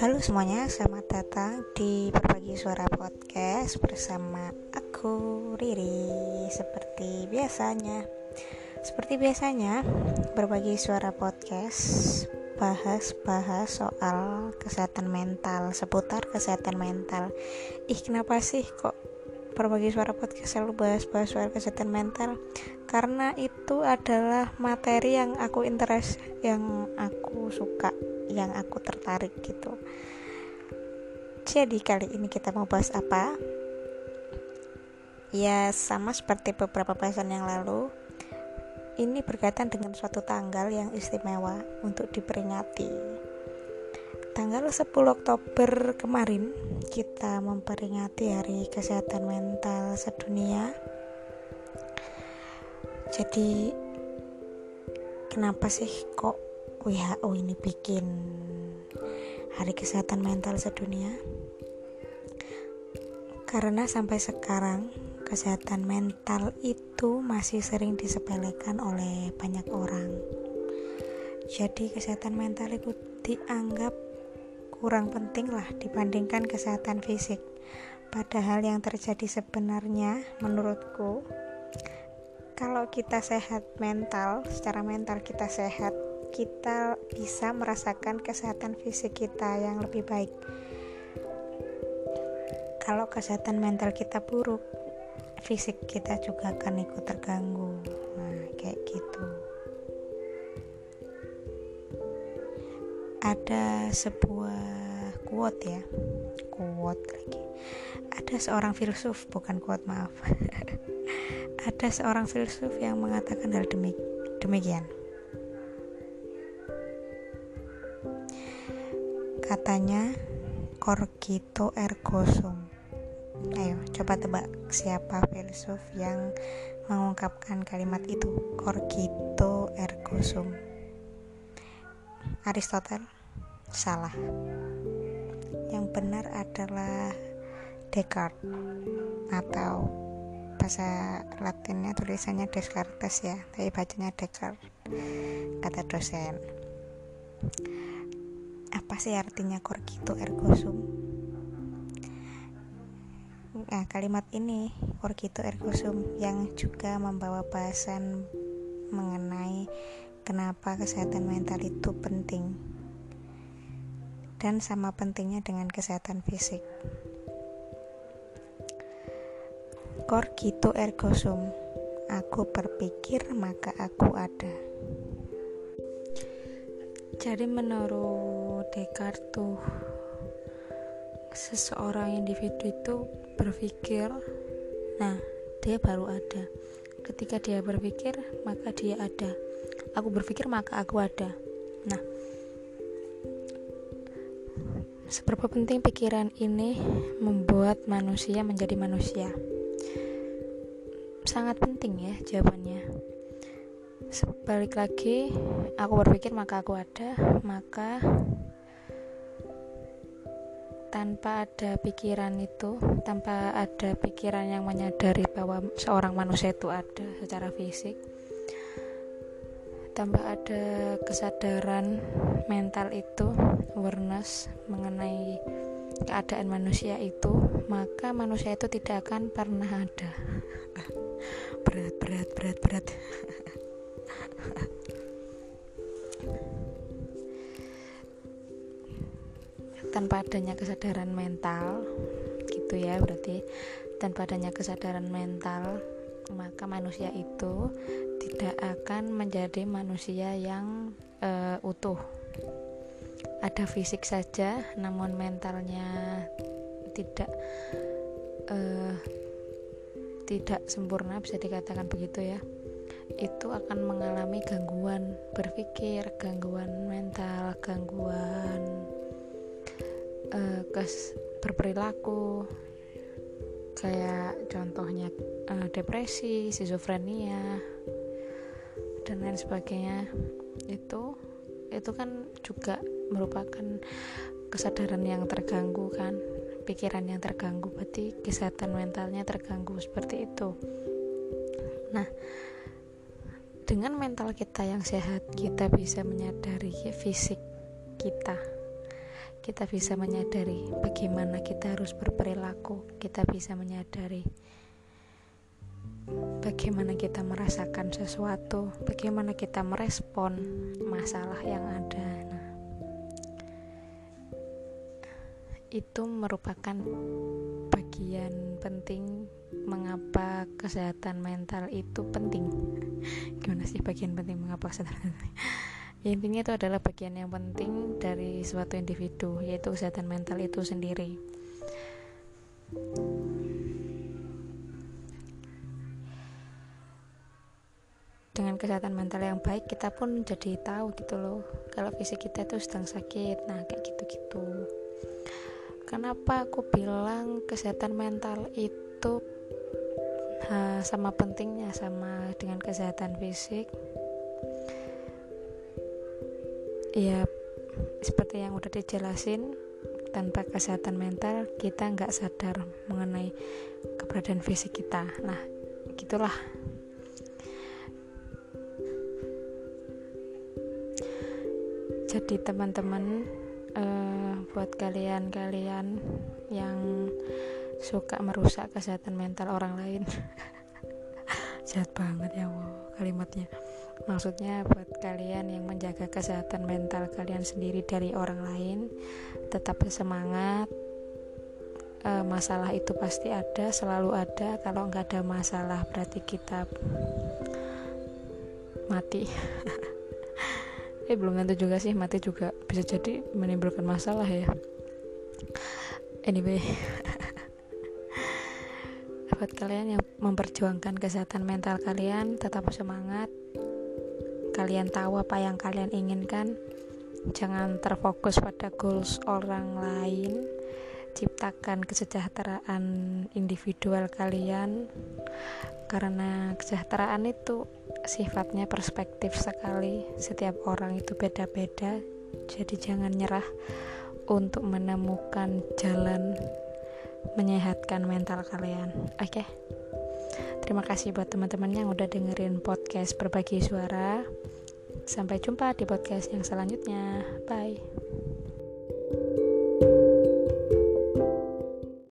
Halo semuanya, selamat datang di Berbagi Suara Podcast bersama aku Riri. Seperti biasanya Seperti biasanya, Berbagi Suara Podcast bahas-bahas soal kesehatan mental Seputar kesehatan mental. Ih kenapa sih kok Berbagi Suara Podcast selalu bahas-bahas soal kesehatan mental? Karena itu adalah materi yang aku interest Yang aku suka yang aku tertarik gitu. Jadi kali ini kita mau bahas apa? Ya sama seperti beberapa bahasan yang lalu ini berkaitan dengan suatu tanggal yang istimewa untuk diperingati. Tanggal 10 Oktober kemarin kita memperingati hari kesehatan mental sedunia. Jadi kenapa sih kok WHO ini bikin Hari Kesehatan Mental Sedunia? Karena sampai sekarang kesehatan mental itu masih sering disepelekan oleh banyak orang. Jadi kesehatan mental itu dianggap kurang penting lah dibandingkan kesehatan fisik. Padahal yang terjadi sebenarnya menurutku kalau kita sehat mental, secara mental kita sehat, kita bisa merasakan kesehatan fisik kita yang lebih baik. Kalau kesehatan mental kita buruk, fisik kita juga akan ikut terganggu. Nah, kayak gitu. Ada sebuah quote ya, quote lagi. Ada seorang filsuf, bukan quote maaf. Ada seorang filsuf yang mengatakan hal demikian Katanya Corkito ergo sum. Ayo, coba tebak siapa filsuf yang mengungkapkan kalimat itu. Corkito ergo sum. Aristotle? Salah. Yang benar adalah Descartes atau bahasa Latinnya tulisannya Descartes ya, tapi bacanya Descartes. Kata dosen apa sih artinya korgito ergo sum. Nah kalimat ini korgito ergo sum yang juga membawa bahasan mengenai kenapa kesehatan mental itu penting dan sama pentingnya dengan kesehatan fisik. Korgito ergo sum. Aku berpikir maka aku ada. Jadi menurut Descartes tuh seseorang individu itu berpikir nah dia baru ada. Ketika dia berpikir maka dia ada. Aku berpikir maka aku ada. Nah seberapa penting pikiran ini membuat manusia menjadi manusia? Sangat penting ya jawabannya. Balik lagi aku berpikir maka aku ada maka tanpa ada pikiran itu tanpa ada pikiran yang menyadari bahwa seorang manusia itu ada secara fisik tanpa ada kesadaran mental itu awareness mengenai keadaan manusia itu maka manusia itu tidak akan pernah ada. Berat berat berat berat tanpa adanya kesadaran mental gitu ya berarti tanpa adanya kesadaran mental maka manusia itu tidak akan menjadi manusia yang uh, utuh. Ada fisik saja namun mentalnya tidak uh, tidak sempurna bisa dikatakan begitu ya. Itu akan mengalami gangguan berpikir, gangguan mental, gangguan uh, kes berperilaku, kayak contohnya uh, depresi, skizofrenia dan lain sebagainya. Itu itu kan juga merupakan kesadaran yang terganggu kan, pikiran yang terganggu, berarti kesehatan mentalnya terganggu seperti itu. Nah, dengan mental kita yang sehat kita bisa menyadari fisik kita kita bisa menyadari bagaimana kita harus berperilaku, kita bisa menyadari bagaimana kita merasakan sesuatu, bagaimana kita merespon masalah yang ada. Nah, itu merupakan bagian penting mengapa kesehatan mental itu penting. Gimana sih bagian penting mengapa kesehatan mental? Ya, intinya itu adalah bagian yang penting dari suatu individu yaitu kesehatan mental itu sendiri. Dengan kesehatan mental yang baik kita pun jadi tahu gitu loh kalau fisik kita itu sedang sakit. Nah kayak gitu-gitu. Kenapa aku bilang kesehatan mental itu sama pentingnya sama dengan kesehatan fisik ya seperti yang udah dijelasin tanpa kesehatan mental kita nggak sadar mengenai keberadaan fisik kita. Nah gitulah. Jadi teman-teman uh, buat kalian-kalian yang suka merusak kesehatan mental orang lain jahat banget ya kalimatnya maksudnya buat kalian yang menjaga kesehatan mental kalian sendiri dari orang lain tetap semangat e, masalah itu pasti ada selalu ada. Kalau nggak ada masalah berarti kita mati. Eh belum tentu juga sih mati juga bisa jadi menimbulkan masalah ya. Anyway buat kalian yang memperjuangkan kesehatan mental kalian tetap semangat kalian tahu apa yang kalian inginkan? Jangan terfokus pada goals orang lain. Ciptakan kesejahteraan individual kalian. Karena kesejahteraan itu sifatnya perspektif sekali. Setiap orang itu beda-beda. Jadi jangan nyerah untuk menemukan jalan menyehatkan mental kalian. Oke? okay? Terima kasih buat teman-teman yang udah dengerin podcast berbagi suara. Sampai jumpa di podcast yang selanjutnya. Bye